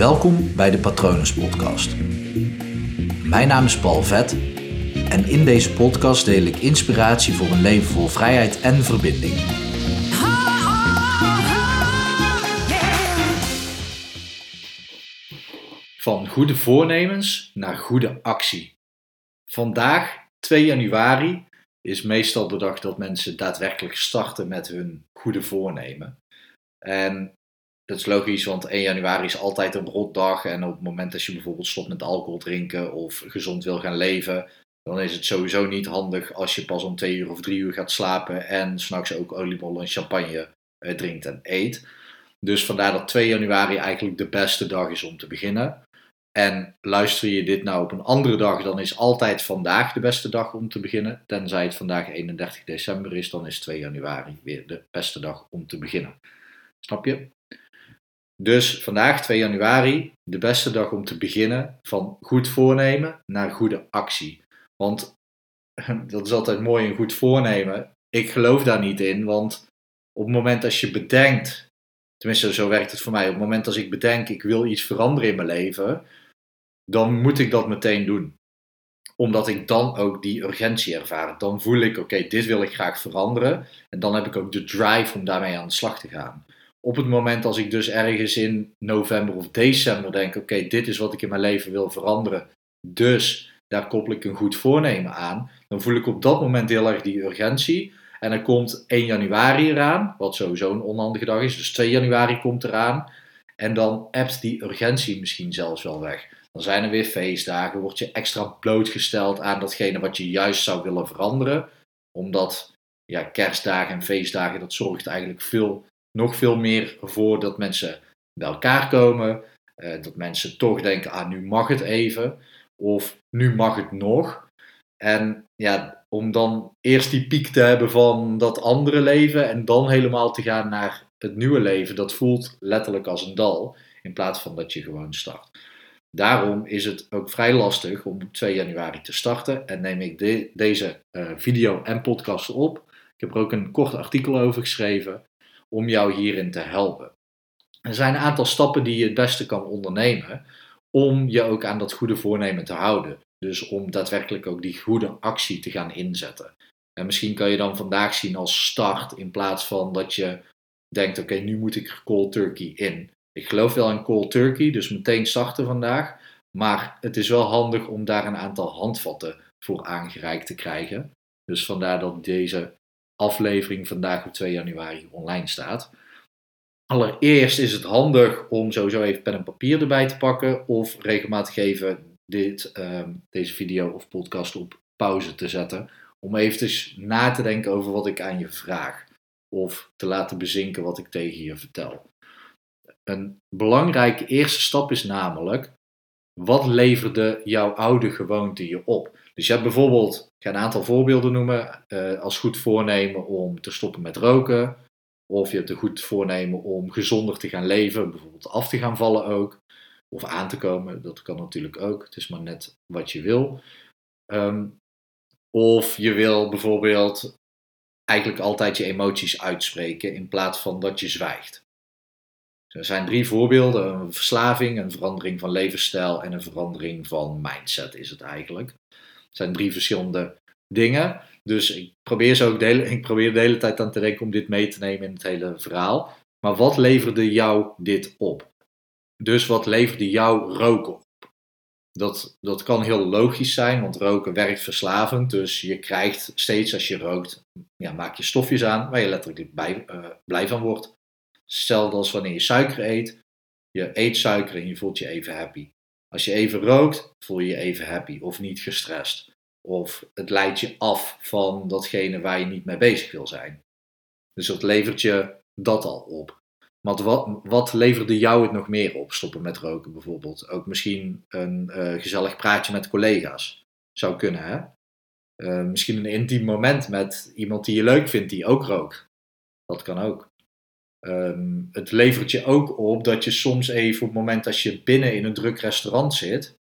Welkom bij de Patronus Podcast. Mijn naam is Paul Vet en in deze podcast deel ik inspiratie voor een leven vol vrijheid en verbinding. Van goede voornemens naar goede actie. Vandaag, 2 januari, is meestal de dag dat mensen daadwerkelijk starten met hun goede voornemen. En dat is logisch, want 1 januari is altijd een rotdag. En op het moment dat je bijvoorbeeld stopt met alcohol drinken of gezond wil gaan leven, dan is het sowieso niet handig als je pas om 2 uur of 3 uur gaat slapen en s'nachts ook oliebollen en champagne eh, drinkt en eet. Dus vandaar dat 2 januari eigenlijk de beste dag is om te beginnen. En luister je dit nou op een andere dag, dan is altijd vandaag de beste dag om te beginnen. Tenzij het vandaag 31 december is, dan is 2 januari weer de beste dag om te beginnen. Snap je? Dus vandaag 2 januari, de beste dag om te beginnen van goed voornemen naar goede actie. Want dat is altijd mooi, een goed voornemen. Ik geloof daar niet in, want op het moment als je bedenkt, tenminste zo werkt het voor mij, op het moment als ik bedenk ik wil iets veranderen in mijn leven, dan moet ik dat meteen doen. Omdat ik dan ook die urgentie ervaar. Dan voel ik, oké, dit wil ik graag veranderen. En dan heb ik ook de drive om daarmee aan de slag te gaan. Op het moment als ik dus ergens in november of december denk, oké, dit is wat ik in mijn leven wil veranderen. Dus daar koppel ik een goed voornemen aan. Dan voel ik op dat moment heel erg die urgentie. En dan komt 1 januari eraan, wat sowieso een onhandige dag is. Dus 2 januari komt eraan. En dan appt die urgentie misschien zelfs wel weg. Dan zijn er weer feestdagen, word je extra blootgesteld aan datgene wat je juist zou willen veranderen. Omdat ja, kerstdagen en feestdagen, dat zorgt eigenlijk veel, nog veel meer voor dat mensen bij elkaar komen. Eh, dat mensen toch denken, ah nu mag het even. Of nu mag het nog. En ja, om dan eerst die piek te hebben van dat andere leven en dan helemaal te gaan naar het nieuwe leven, dat voelt letterlijk als een dal. In plaats van dat je gewoon start. Daarom is het ook vrij lastig om op 2 januari te starten en neem ik de, deze uh, video en podcast op. Ik heb er ook een kort artikel over geschreven om jou hierin te helpen. Er zijn een aantal stappen die je het beste kan ondernemen om je ook aan dat goede voornemen te houden. Dus om daadwerkelijk ook die goede actie te gaan inzetten. En misschien kan je dan vandaag zien als start in plaats van dat je denkt: oké, nu moet ik cold turkey in. Ik geloof wel in cold turkey, dus meteen starten vandaag. Maar het is wel handig om daar een aantal handvatten voor aangereikt te krijgen. Dus vandaar dat deze aflevering vandaag op 2 januari online staat. Allereerst is het handig om sowieso even pen en papier erbij te pakken of regelmatig even dit, ehm, deze video of podcast op pauze te zetten. Om even na te denken over wat ik aan je vraag. Of te laten bezinken wat ik tegen je vertel. Een belangrijke eerste stap is namelijk, wat leverde jouw oude gewoonte je op? Dus je hebt bijvoorbeeld, ik ga een aantal voorbeelden noemen, uh, als goed voornemen om te stoppen met roken. Of je hebt een goed voornemen om gezonder te gaan leven, bijvoorbeeld af te gaan vallen ook. Of aan te komen, dat kan natuurlijk ook. Het is maar net wat je wil. Ehm, of je wil bijvoorbeeld eigenlijk altijd je emoties uitspreken in plaats van dat je zwijgt. Er zijn drie voorbeelden: een verslaving, een verandering van levensstijl en een verandering van mindset is het eigenlijk. Het zijn drie verschillende dingen. Dus ik probeer, zo ook de hele, ik probeer de hele tijd aan te denken om dit mee te nemen in het hele verhaal. Maar wat leverde jou dit op? Dus wat leverde jou roken op? Dat, dat kan heel logisch zijn, want roken werkt verslavend. Dus je krijgt steeds als je rookt, ja, maak je stofjes aan waar je letterlijk bij, uh, blij van wordt. Hetzelfde als wanneer je suiker eet. Je eet suiker en je voelt je even happy. Als je even rookt, voel je je even happy of niet gestrest. Of het leidt je af van datgene waar je niet mee bezig wil zijn. Dus dat levert je dat al op. Maar wat, wat leverde jou het nog meer op? Stoppen met roken bijvoorbeeld. Ook misschien een uh, gezellig praatje met collega's. Zou kunnen, hè? Uh, misschien een intiem moment met iemand die je leuk vindt die ook rookt. Dat kan ook. Um, het levert je ook op dat je soms even op het moment als je binnen in een druk restaurant zit.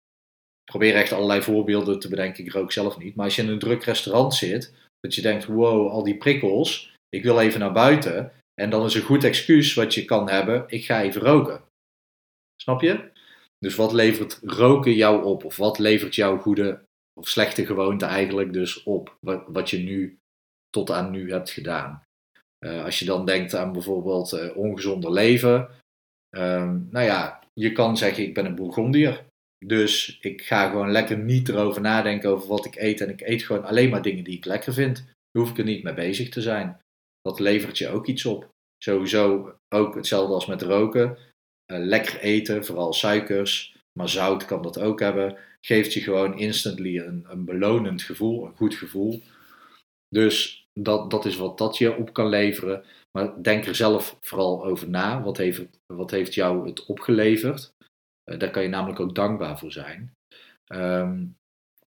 Probeer echt allerlei voorbeelden te bedenken, ik rook zelf niet. Maar als je in een druk restaurant zit, dat je denkt: wow, al die prikkels, ik wil even naar buiten. En dan is een goed excuus wat je kan hebben: ik ga even roken. Snap je? Dus wat levert roken jou op? Of wat levert jouw goede of slechte gewoonte eigenlijk dus op? Wat, wat je nu tot aan nu hebt gedaan. Uh, als je dan denkt aan bijvoorbeeld uh, ongezonder leven. Um, nou ja, je kan zeggen ik ben een Bourgondier. Dus ik ga gewoon lekker niet erover nadenken over wat ik eet. En ik eet gewoon alleen maar dingen die ik lekker vind. Daar hoef ik er niet mee bezig te zijn. Dat levert je ook iets op. Sowieso ook hetzelfde als met roken. Uh, lekker eten, vooral suikers, maar zout kan dat ook hebben. Geeft je gewoon instantly een, een belonend gevoel, een goed gevoel. Dus dat, dat is wat dat je op kan leveren. Maar denk er zelf vooral over na. Wat heeft, wat heeft jou het opgeleverd? Uh, daar kan je namelijk ook dankbaar voor zijn. Um,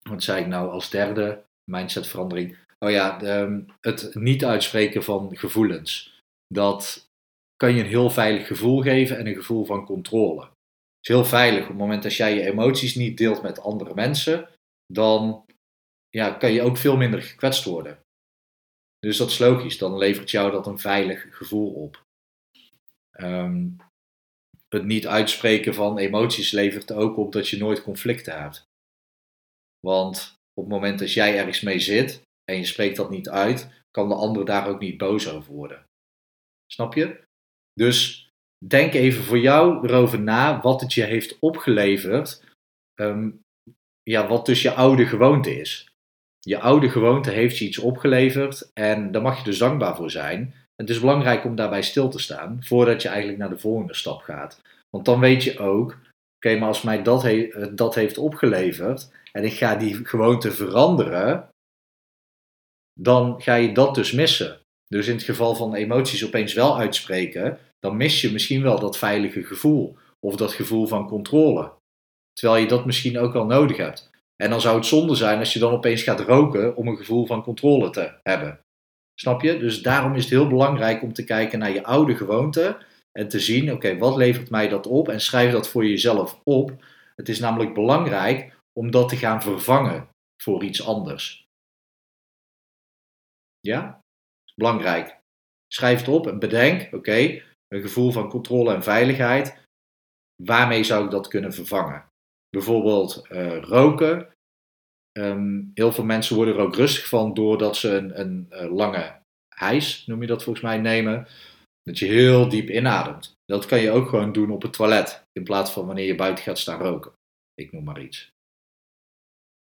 wat zei ik nou als derde? Mindsetverandering. Oh ja, ehm, het niet uitspreken van gevoelens. Dat kan je een heel veilig gevoel geven en een gevoel van controle. Het is heel veilig op het moment dat jij je emoties niet deelt met andere mensen, dan ja, kan je ook veel minder gekwetst worden. Dus dat is logisch, dan levert jou dat een veilig gevoel op. Um, het niet uitspreken van emoties levert ook op dat je nooit conflicten hebt. Want op het moment dat jij ergens mee zit en je spreekt dat niet uit, kan de ander daar ook niet boos over worden. Snap je? Dus denk even voor jou erover na wat het je heeft opgeleverd. Um, ja, wat dus je oude gewoonte is. Je oude gewoonte heeft je iets opgeleverd en daar mag je dus dankbaar voor zijn. Het is belangrijk om daarbij stil te staan voordat je eigenlijk naar de volgende stap gaat. Want dan weet je ook, oké, maar als mij dat, dat heeft opgeleverd en ik ga die gewoonte veranderen, dan ga je dat dus missen. Dus in het geval van emoties opeens wel uitspreken, dan mis je misschien wel dat veilige gevoel of dat gevoel van controle. Terwijl je dat misschien ook wel nodig hebt. En dan zou het zonde zijn als je dan opeens gaat roken om een gevoel van controle te hebben. Snap je? Dus daarom is het heel belangrijk om te kijken naar je oude gewoonte en te zien, oké, wat levert mij dat op? En schrijf dat voor jezelf op. Het is namelijk belangrijk om dat te gaan vervangen voor iets anders. Ja? Belangrijk. Schrijf het op en bedenk, oké, een gevoel van controle en veiligheid. Waarmee zou ik dat kunnen vervangen? Bijvoorbeeld uh, roken. Um, heel veel mensen worden er ook rustig van doordat ze een, een, een lange hijs, noem je dat volgens mij, nemen. Dat je heel diep inademt. Dat kan je ook gewoon doen op het toilet. In plaats van wanneer je buiten gaat staan roken. Ik noem maar iets.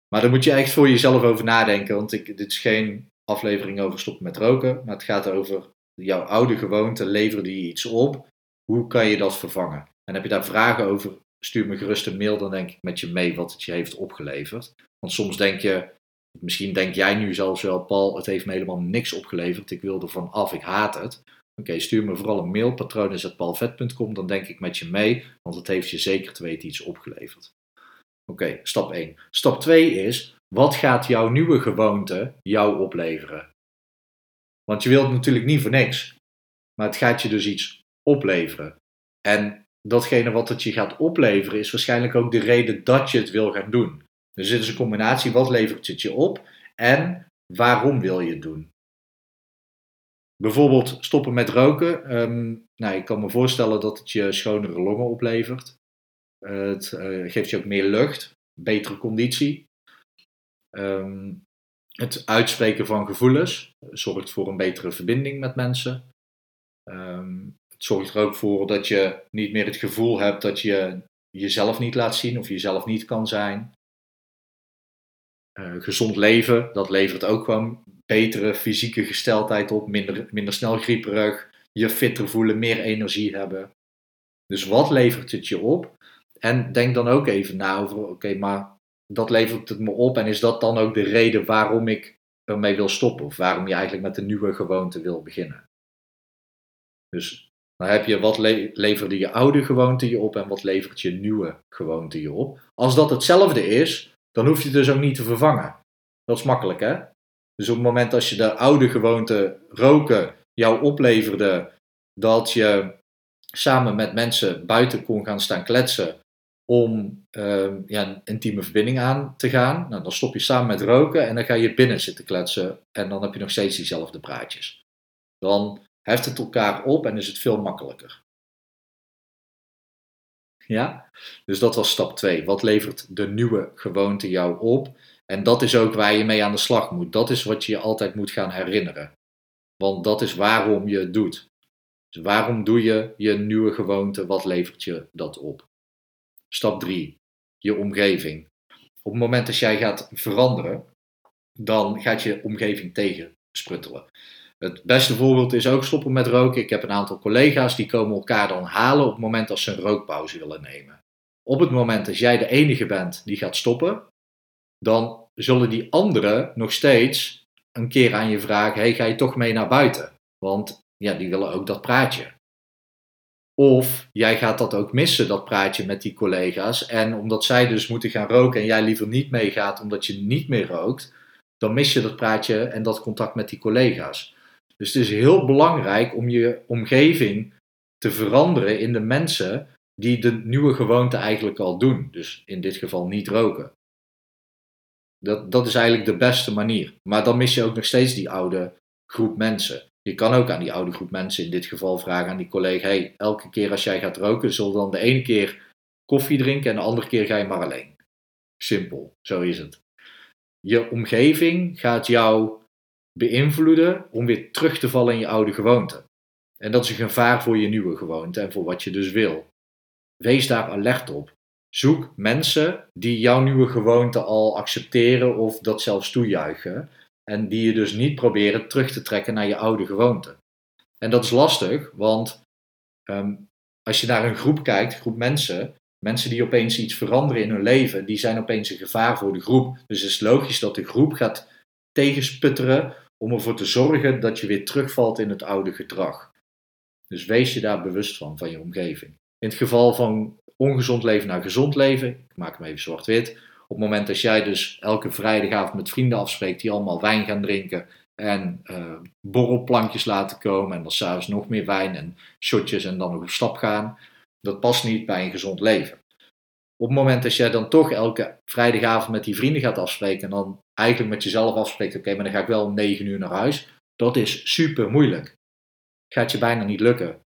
Maar daar moet je echt voor jezelf over nadenken. Want ik, dit is geen aflevering over stoppen met roken. Maar het gaat over jouw oude gewoonte. Leverde je iets op? Hoe kan je dat vervangen? En heb je daar vragen over? Stuur me gerust een mail. Dan denk ik met je mee wat het je heeft opgeleverd. Want soms denk je, misschien denk jij nu zelfs wel, Paul, het heeft me helemaal niks opgeleverd. Ik wil er van af, ik haat het. Oké, stuur me vooral een mail, patronen.paulvet.com, dan denk ik met je mee, want het heeft je zeker te weten iets opgeleverd. Oké, stap 1. Stap 2 is, wat gaat jouw nieuwe gewoonte jou opleveren? Want je wilt natuurlijk niet voor niks, maar het gaat je dus iets opleveren. En datgene wat het je gaat opleveren is waarschijnlijk ook de reden dat je het wil gaan doen. Dus dit is een combinatie, wat levert het je op en waarom wil je het doen? Bijvoorbeeld stoppen met roken. Um, nou, ik kan me voorstellen dat het je schonere longen oplevert. het uh, geeft je ook meer lucht, betere conditie. Um, het uitspreken van gevoelens zorgt voor een betere verbinding met mensen. Um, het zorgt er ook voor dat je niet meer het gevoel hebt dat je jezelf niet laat zien of jezelf niet kan zijn. Uh, gezond leven, dat levert ook gewoon betere fysieke gesteldheid op, minder, minder snel grieperig, je fitter voelen, meer energie hebben. Dus wat levert het je op? En denk dan ook even na over, oké, maar dat levert het me op en is dat dan ook de reden waarom ik ermee wil stoppen of waarom je eigenlijk met een nieuwe gewoonte wil beginnen? Dus dan heb je wat leverde je oude gewoonte je op en wat levert je nieuwe gewoonte je op. Als dat hetzelfde is, dan hoef je het dus ook niet te vervangen. Dat is makkelijk hè? Dus op het moment als je de oude gewoonte roken jou opleverde dat je samen met mensen buiten kon gaan staan kletsen om uh, ja, een intieme verbinding aan te gaan, nou, dan stop je samen met roken en dan ga je binnen zitten kletsen en dan heb je nog steeds diezelfde praatjes. Dan heft het elkaar op en is het veel makkelijker. Ja? Dus dat was stap 2. Wat levert de nieuwe gewoonte jou op? En dat is ook waar je mee aan de slag moet. Dat is wat je je altijd moet gaan herinneren. Want dat is waarom je het doet. Dus waarom doe je je nieuwe gewoonte? Wat levert je dat op? Stap 3. Je omgeving. Op het moment dat jij gaat veranderen, dan gaat je omgeving tegensputtelen. Het beste voorbeeld is ook stoppen met roken. Ik heb een aantal collega's die komen elkaar dan halen op het moment dat ze een rookpauze willen nemen. Op het moment dat jij de enige bent die gaat stoppen, dan zullen die anderen nog steeds een keer aan je vragen: hey, ga je toch mee naar buiten? Want ja, die willen ook dat praatje. Of jij gaat dat ook missen, dat praatje met die collega's. En omdat zij dus moeten gaan roken en jij liever niet meegaat omdat je niet meer rookt, dan mis je dat praatje en dat contact met die collega's. Dus het is heel belangrijk om je omgeving te veranderen in de mensen die de nieuwe gewoonte eigenlijk al doen. Dus in dit geval niet roken. Dat, dat is eigenlijk de beste manier. Maar dan mis je ook nog steeds die oude groep mensen. Je kan ook aan die oude groep mensen in dit geval vragen aan die collega: hey, elke keer als jij gaat roken, zul dan de ene keer koffie drinken en de andere keer ga je maar alleen. Simpel, zo is het. Je omgeving gaat jou beïnvloeden om weer terug te vallen in je oude gewoonte. En dat is een gevaar voor je nieuwe gewoonte en voor wat je dus wil. Wees daar alert op. Zoek mensen die jouw nieuwe gewoonte al accepteren of dat zelfs toejuichen. En die je dus niet proberen terug te trekken naar je oude gewoonte. En dat is lastig, want ehm, als je naar een groep kijkt, een groep mensen, mensen die opeens iets veranderen in hun leven, die zijn opeens een gevaar voor de groep. Dus het is logisch dat de groep gaat tegensputteren om ervoor te zorgen dat je weer terugvalt in het oude gedrag. Dus wees je daar bewust van, van je omgeving. In het geval van ongezond leven naar gezond leven, ik maak hem even zwart-wit. Op het moment dat jij dus elke vrijdagavond met vrienden afspreekt die allemaal wijn gaan drinken en uh, borrelplankjes laten komen en dan s'avonds nog meer wijn en shotjes en dan nog op stap gaan, dat past niet bij een gezond leven. Op het moment dat jij dan toch elke vrijdagavond met die vrienden gaat afspreken en dan eigenlijk met jezelf afspreekt, oké, maar dan ga ik wel om 9 uur naar huis, dat is super moeilijk. Gaat je bijna niet lukken.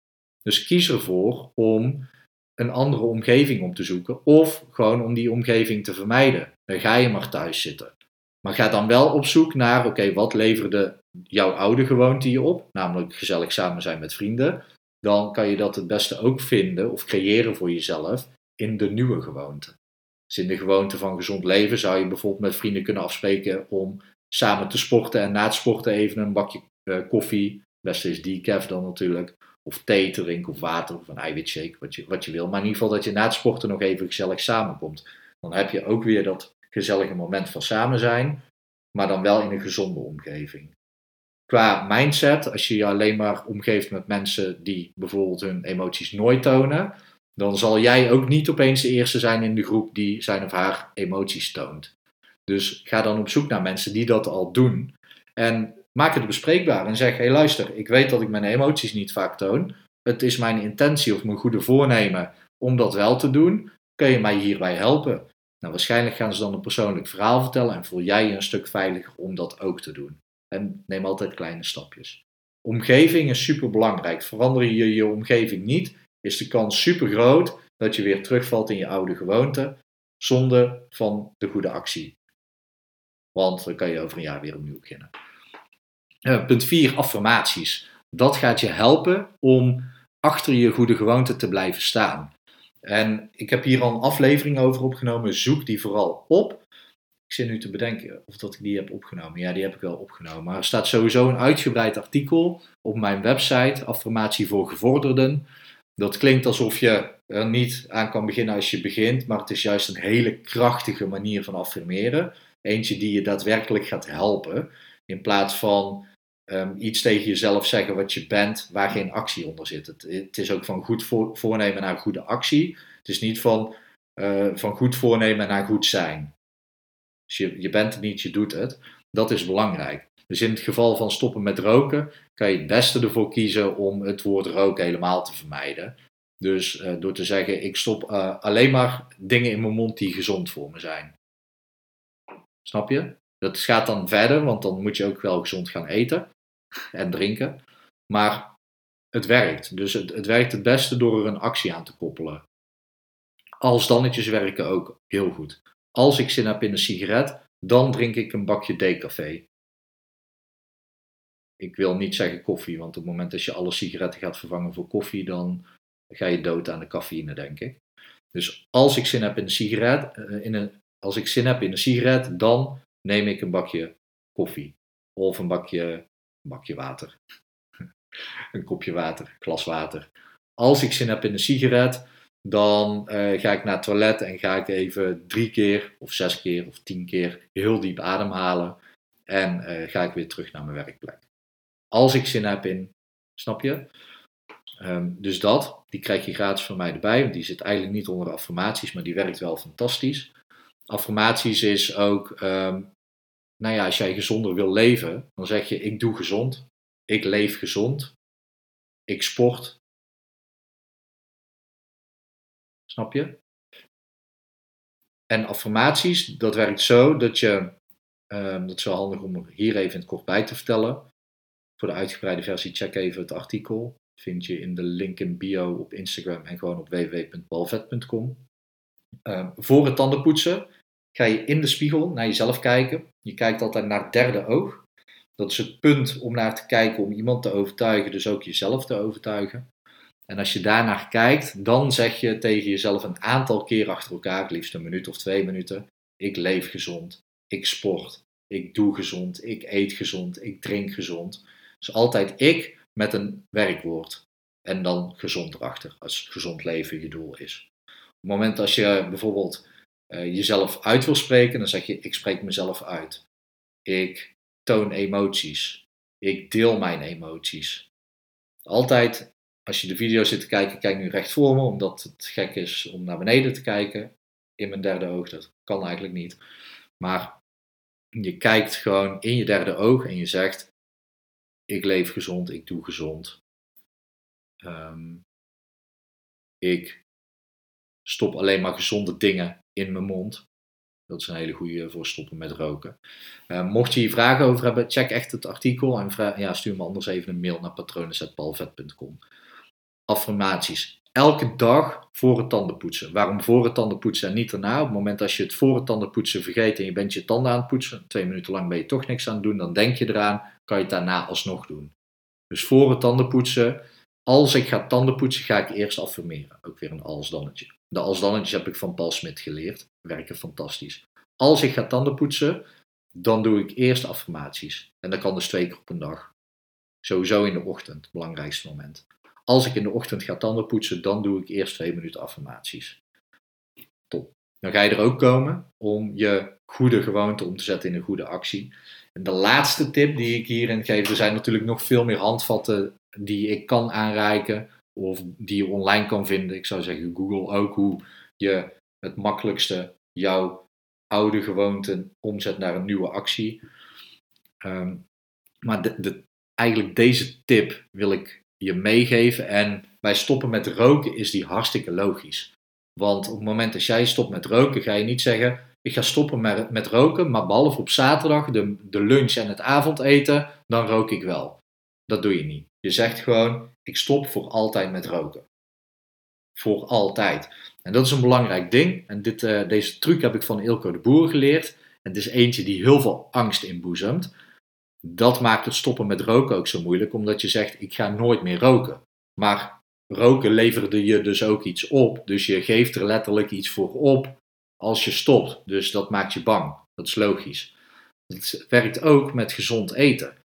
Dus kies ervoor om een andere omgeving om te zoeken of gewoon om die omgeving te vermijden. Dan ga je maar thuis zitten. Maar ga dan wel op zoek naar, oké, wat leverde jouw oude gewoonte je op? Namelijk gezellig samen zijn met vrienden. Dan kan je dat het beste ook vinden of creëren voor jezelf in de nieuwe gewoonte. Dus in de gewoonte van gezond leven zou je bijvoorbeeld met vrienden kunnen afspreken om samen te sporten en na het sporten even een bakje uh, koffie, het beste is decaf dan natuurlijk, of thee te drinken of water of een eiwitshake, wat je, wat je wil. Maar in ieder geval dat je na het sporten nog even gezellig samenkomt. Dan heb je ook weer dat gezellige moment van samen zijn, maar dan wel in een gezonde omgeving. Qua mindset, als je je alleen maar omgeeft met mensen die bijvoorbeeld hun emoties nooit tonen, dan zal jij ook niet opeens de eerste zijn in de groep die zijn of haar emoties toont. Dus ga dan op zoek naar mensen die dat al doen. En maak het bespreekbaar en zeg: hé, hey, luister, ik weet dat ik mijn emoties niet vaak toon. Het is mijn intentie of mijn goede voornemen om dat wel te doen. Kun je mij hierbij helpen? Nou, waarschijnlijk gaan ze dan een persoonlijk verhaal vertellen en voel jij je een stuk veiliger om dat ook te doen. En neem altijd kleine stapjes. Omgeving is super belangrijk. Verander je je omgeving niet, is de kans super groot dat je weer terugvalt in je oude gewoonte, zonder van de goede actie. Want dan kan je over een jaar weer opnieuw beginnen. Uh, punt 4, affirmaties. Dat gaat je helpen om achter je goede gewoonte te blijven staan. En ik heb hier al een aflevering over opgenomen. Zoek die vooral op. Ik zit nu te bedenken of dat ik die heb opgenomen. Ja, die heb ik wel opgenomen. Maar er staat sowieso een uitgebreid artikel op mijn website, Affirmatie voor Gevorderden. Dat klinkt alsof je er niet aan kan beginnen als je begint, maar het is juist een hele krachtige manier van affirmeren. Eentje die je daadwerkelijk gaat helpen, in plaats van um, iets tegen jezelf zeggen wat je bent, waar geen actie onder zit. Het, is ook van goed voor, voornemen naar goede actie. Het is niet van, uh, van goed voornemen naar goed zijn. Dus je, je bent het niet, je doet het. Dat is belangrijk. Dus in het geval van stoppen met roken, kan je het beste ervoor kiezen om het woord roken helemaal te vermijden. Dus uh, door te zeggen, ik stop uh, alleen maar dingen in mijn mond die gezond voor me zijn. Snap je? Dat gaat dan verder, want dan moet je ook wel gezond gaan eten en drinken. Maar het werkt. Dus het, het werkt het beste door er een actie aan te koppelen. als dannetjes werken ook heel goed. Als ik zin heb in een sigaret, dan drink ik een bakje decafé. Ik wil niet zeggen koffie, want op het moment dat je alle sigaretten gaat vervangen voor koffie, dan ga je dood aan de cafeïne, denk ik. Dus als ik zin heb in een sigaret, eh, in een, als ik zin heb in een sigaret, dan neem ik een bakje koffie. Of een bakje, bakje water. een kopje water, glas water. Als ik zin heb in een sigaret, dan uh, ga ik naar het toilet en ga ik even drie keer of zes keer of tien keer heel diep ademhalen. En uh, ga ik weer terug naar mijn werkplek. Als ik zin heb in, snap je? Um, dus dat, die krijg je gratis van mij erbij, want die zit eigenlijk niet onder affirmaties, maar die werkt wel fantastisch. Affirmaties is ook, um, nou ja, als jij gezonder wil leven, dan zeg je: ik doe gezond, ik leef gezond, ik sport, Snap je? En affirmaties, dat werkt zo dat je, um, dat is wel handig om hier even in het kort bij te vertellen. Voor de uitgebreide versie check even het artikel. vind je in de link in bio op Instagram en gewoon op www.balvet.com. Um, ehm, voor het tandenpoetsen ga je in de spiegel naar jezelf kijken. Je kijkt altijd naar het derde oog. Dat is het punt om naar te kijken om iemand te overtuigen, dus ook jezelf te overtuigen. En als je daarnaar kijkt, dan zeg je tegen jezelf een aantal keer achter elkaar, liefst een minuut of twee minuten: Ik leef gezond, ik sport, ik doe gezond, ik eet gezond, ik drink gezond. Dus altijd ik met een werkwoord. En dan gezond erachter, als gezond leven je doel is. Op het moment als je bijvoorbeeld uh, jezelf uit wil spreken, dan zeg je: Ik spreek mezelf uit. Ik toon emoties. Ik deel mijn emoties. Altijd als je de video zit te kijken, kijk nu recht voor me, omdat het gek is om naar beneden te kijken in mijn derde oog. Dat kan eigenlijk niet. Maar je kijkt gewoon in je derde oog en je zegt: Ik leef gezond, ik doe gezond. Um, ik stop alleen maar gezonde dingen in mijn mond. Dat is een hele goede voor stoppen met roken. Uh, mocht je hier vragen over hebben, check echt het artikel en ja, stuur me anders even een mail naar patronen.palvet.com affirmaties. Elke dag voor het tandenpoetsen. Waarom voor het tandenpoetsen en niet daarna? Op het moment als je het voor het tandenpoetsen vergeet en je bent je tanden aan het poetsen, twee minuten lang ben je toch niks aan het doen, dan denk je eraan, kan je het daarna alsnog doen. Dus voor het tandenpoetsen, als ik ga tandenpoetsen, ga ik eerst affirmeren. Ook weer een alsdannetje. De alsdannetjes heb ik van Paul Smit geleerd. Werken fantastisch. Als ik ga tandenpoetsen, dan doe ik eerst affirmaties. En dat kan dus twee keer op een dag. Sowieso in de ochtend, het belangrijkste moment. Als ik in de ochtend ga tanden poetsen, dan doe ik eerst twee minuten affirmaties. Top. Dan ga je er ook komen om je goede gewoonte om te zetten in een goede actie. En de laatste tip die ik hierin geef, er zijn natuurlijk nog veel meer handvatten die ik kan aanreiken of die je online kan vinden. Ik zou zeggen Google ook hoe je het makkelijkste jouw oude gewoonte omzet naar een nieuwe actie. Ehm, maar de, eigenlijk deze tip wil ik je meegeven. En bij stoppen met roken is die hartstikke logisch. Want op het moment dat jij stopt met roken, ga je niet zeggen: Ik ga stoppen met, met roken, maar behalve op zaterdag, de, de lunch en het avondeten, dan rook ik wel. Dat doe je niet. Je zegt gewoon: Ik stop voor altijd met roken. Voor altijd. En dat is een belangrijk ding. En dit, uh, deze truc heb ik van Ilko de Boer geleerd. En het is eentje die heel veel angst inboezemt dat maakt het stoppen met roken ook zo moeilijk, omdat je zegt: ik ga nooit meer roken. Maar roken leverde je dus ook iets op, dus je geeft er letterlijk iets voor op als je stopt. Dus dat maakt je bang. Dat is logisch. Het werkt ook met gezond eten.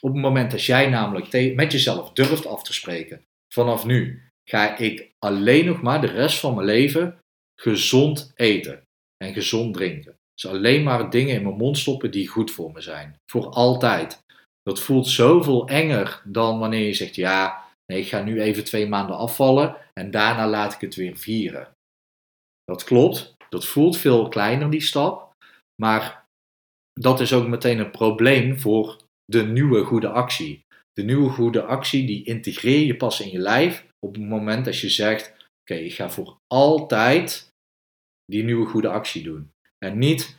Op het moment dat jij namelijk met jezelf durft af te spreken, vanaf nu ga ik alleen nog maar de rest van mijn leven gezond eten en gezond drinken. Dus alleen maar dingen in mijn mond stoppen die goed voor me zijn. Voor altijd. Dat voelt zoveel enger dan wanneer je zegt: ja, nee, ik ga nu even twee maanden afvallen en daarna laat ik het weer vieren. Dat klopt. Dat voelt veel kleiner, die stap. Maar dat is ook meteen een probleem voor de nieuwe goede actie. De nieuwe goede actie, die integreer je pas in je lijf op het moment dat je zegt: Oké, ik ga voor altijd die nieuwe goede actie doen. En niet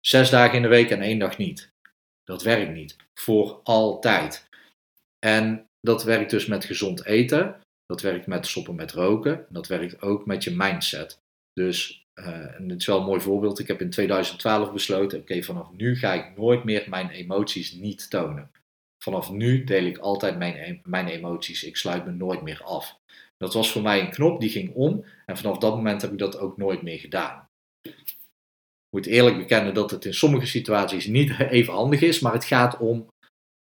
zes dagen in de week en één dag niet. Dat werkt niet. Voor altijd. En dat werkt dus met gezond eten. Dat werkt met stoppen met roken. Dat werkt ook met je mindset. Dus uh, het is wel een mooi voorbeeld. Ik heb in 2012 besloten: oké, vanaf nu ga ik nooit meer mijn emoties niet tonen. Vanaf nu deel ik altijd mijn, mijn emoties. Ik sluit me nooit meer af. Dat was voor mij een knop die ging om. En vanaf dat moment heb ik dat ook nooit meer gedaan. Moet eerlijk bekennen dat het in sommige situaties niet even handig is. Maar het gaat om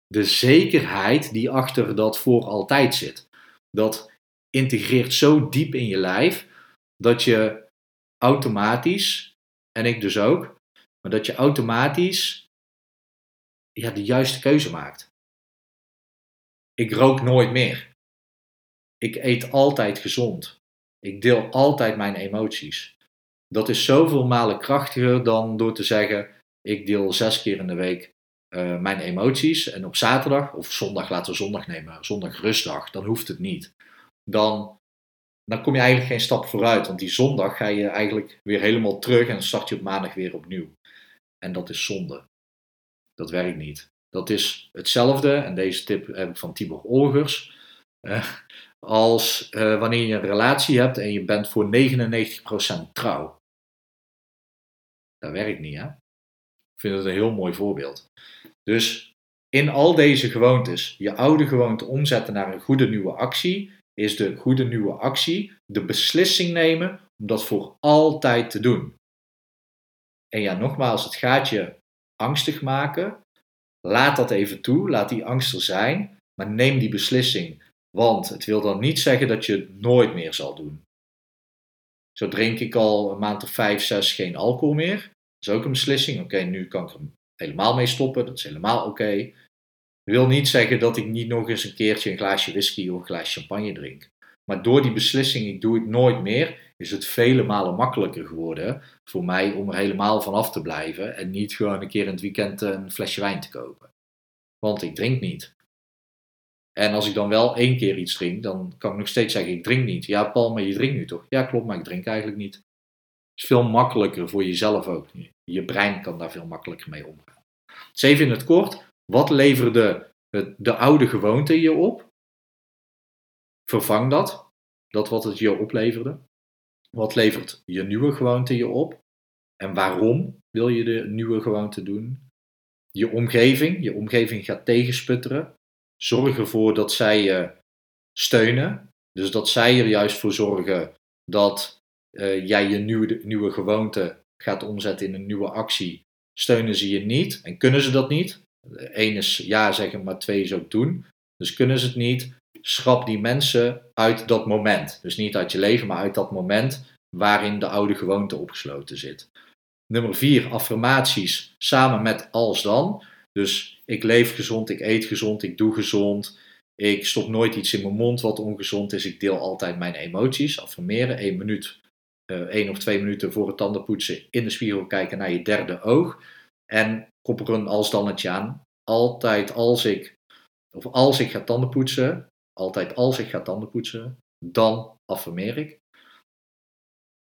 de zekerheid die achter dat voor altijd zit. Dat integreert zo diep in je lijf dat je automatisch, en ik dus ook, maar dat je automatisch ja, de juiste keuze maakt. Ik rook nooit meer. Ik eet altijd gezond. Ik deel altijd mijn emoties. Dat is zoveel malen krachtiger dan door te zeggen: ik deel zes keer in de week uh, mijn emoties. En op zaterdag of zondag, laten we zondag nemen, zondag rustdag, dan hoeft het niet. Dan, dan kom je eigenlijk geen stap vooruit. Want die zondag ga je eigenlijk weer helemaal terug en start je op maandag weer opnieuw. En dat is zonde. Dat werkt niet. Dat is hetzelfde, en deze tip heb ik van Tibor Olgers. Uh, als uh, wanneer je een relatie hebt en je bent voor 99% trouw. Dat werkt niet, hè? Ik vind het een heel mooi voorbeeld. Dus in al deze gewoontes, je oude gewoonte omzetten naar een goede nieuwe actie, is de goede nieuwe actie de beslissing nemen om dat voor altijd te doen. En ja, nogmaals, het gaat je angstig maken. Laat dat even toe, laat die angst er zijn, maar neem die beslissing. Want het wil dan niet zeggen dat je het nooit meer zal doen. Zo drink ik al een maand of vijf, zes geen alcohol meer. Is ook een beslissing. Oké, nu kan ik er helemaal mee stoppen. Dat is helemaal oké. Dat wil niet zeggen dat ik niet nog eens een keertje een glaasje whisky of een glaasje champagne drink. Maar door die beslissing, ik doe het nooit meer, is het vele malen makkelijker geworden voor mij om er helemaal van af te blijven en niet gewoon een keer in het weekend een flesje wijn te kopen. Want ik drink niet. En als ik dan wel één keer iets drink, dan kan ik nog steeds zeggen: ik drink niet. Ja, Paul, maar je drinkt nu toch? Ja, klopt, maar ik drink eigenlijk niet. Is veel makkelijker voor jezelf ook. Je brein kan daar veel makkelijker mee omgaan. Dus even in het kort: wat leverde de oude gewoonte je op? Vervang dat, dat wat het je opleverde. Wat levert je nieuwe gewoonte je op? En waarom wil je de nieuwe gewoonte doen? Je omgeving, je omgeving gaat tegensputteren. Zorg ervoor dat zij je steunen. Dus dat zij er juist voor zorgen dat uh, jij je nieuwe, nieuwe gewoonte gaat omzetten in een nieuwe actie. Steunen ze je niet en kunnen ze dat niet? Eén is ja zeggen, maar twee is ook doen. Dus kunnen ze het niet, schrap die mensen uit dat moment. Dus niet uit je leven, maar uit dat moment waarin de oude gewoonte opgesloten zit. Nummer vier, affirmaties samen met als dan. Dus ik leef gezond, ik eet gezond, ik doe gezond. Ik stop nooit iets in mijn mond wat ongezond is. Ik deel altijd mijn emoties. Affirmeren, één minuut, één of twee minuten voor het tandenpoetsen in de spiegel kijken naar je derde oog. En koppel er een als dannetje aan. Altijd als ik, of als ik ga tandenpoetsen, altijd als ik ga tandenpoetsen, dan affirmeer ik.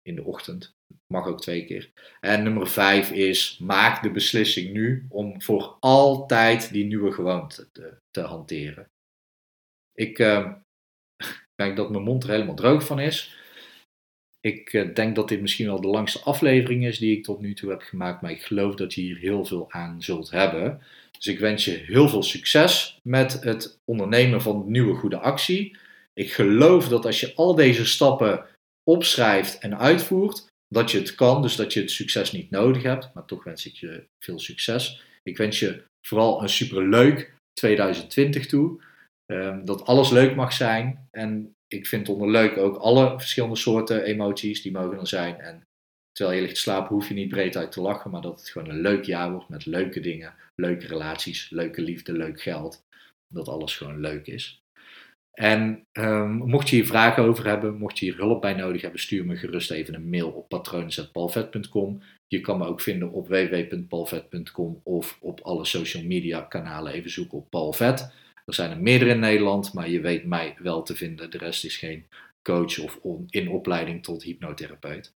In de ochtend. Mag ook twee keer. En nummer vijf is: maak de beslissing nu om voor altijd die nieuwe gewoonte te, te hanteren. Ik denk dat mijn mond er helemaal droog van is. Ik uh, denk dat dit misschien wel de langste aflevering is die ik tot nu toe heb gemaakt, maar ik geloof dat je hier heel veel aan zult hebben. Dus ik wens je heel veel succes met het ondernemen van nieuwe goede actie. Ik geloof dat als je al deze stappen opschrijft en uitvoert, dat je het kan, dus dat je het succes niet nodig hebt. Maar toch wens ik je veel succes. Ik wens je vooral een superleuk 2020 toe. Um, dat alles leuk mag zijn. En ik vind onder leuk ook alle verschillende soorten emoties die mogen er zijn. En terwijl je ligt te slapen, hoef je niet breed uit te lachen, maar dat het gewoon een leuk jaar wordt met leuke dingen, leuke relaties, leuke liefde, leuk geld. Dat alles gewoon leuk is. En um, mocht je hier vragen over hebben, mocht je hier hulp bij nodig hebben, stuur me gerust even een mail op patronen.palvet.com. Je kan me ook vinden op www.palvet.com of op alle social media kanalen even zoeken op Palvet. Er zijn er meerdere in Nederland, maar je weet mij wel te vinden. De rest is geen coach of in opleiding tot hypnotherapeut.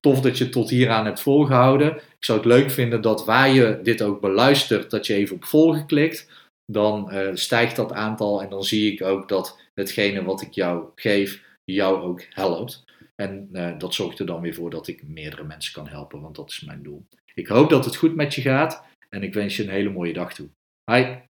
Tof dat je tot hier aan hebt volgehouden. Ik zou het leuk vinden dat waar je dit ook beluistert, dat je even op volgen klikt. Dan uh, stijgt dat aantal en dan zie ik ook dat hetgene wat ik jou geef, jou ook helpt. En eh, dat zorgt er dan weer voor dat ik meerdere mensen kan helpen, want dat is mijn doel. Ik hoop dat het goed met je gaat en ik wens je een hele mooie dag toe. Bye.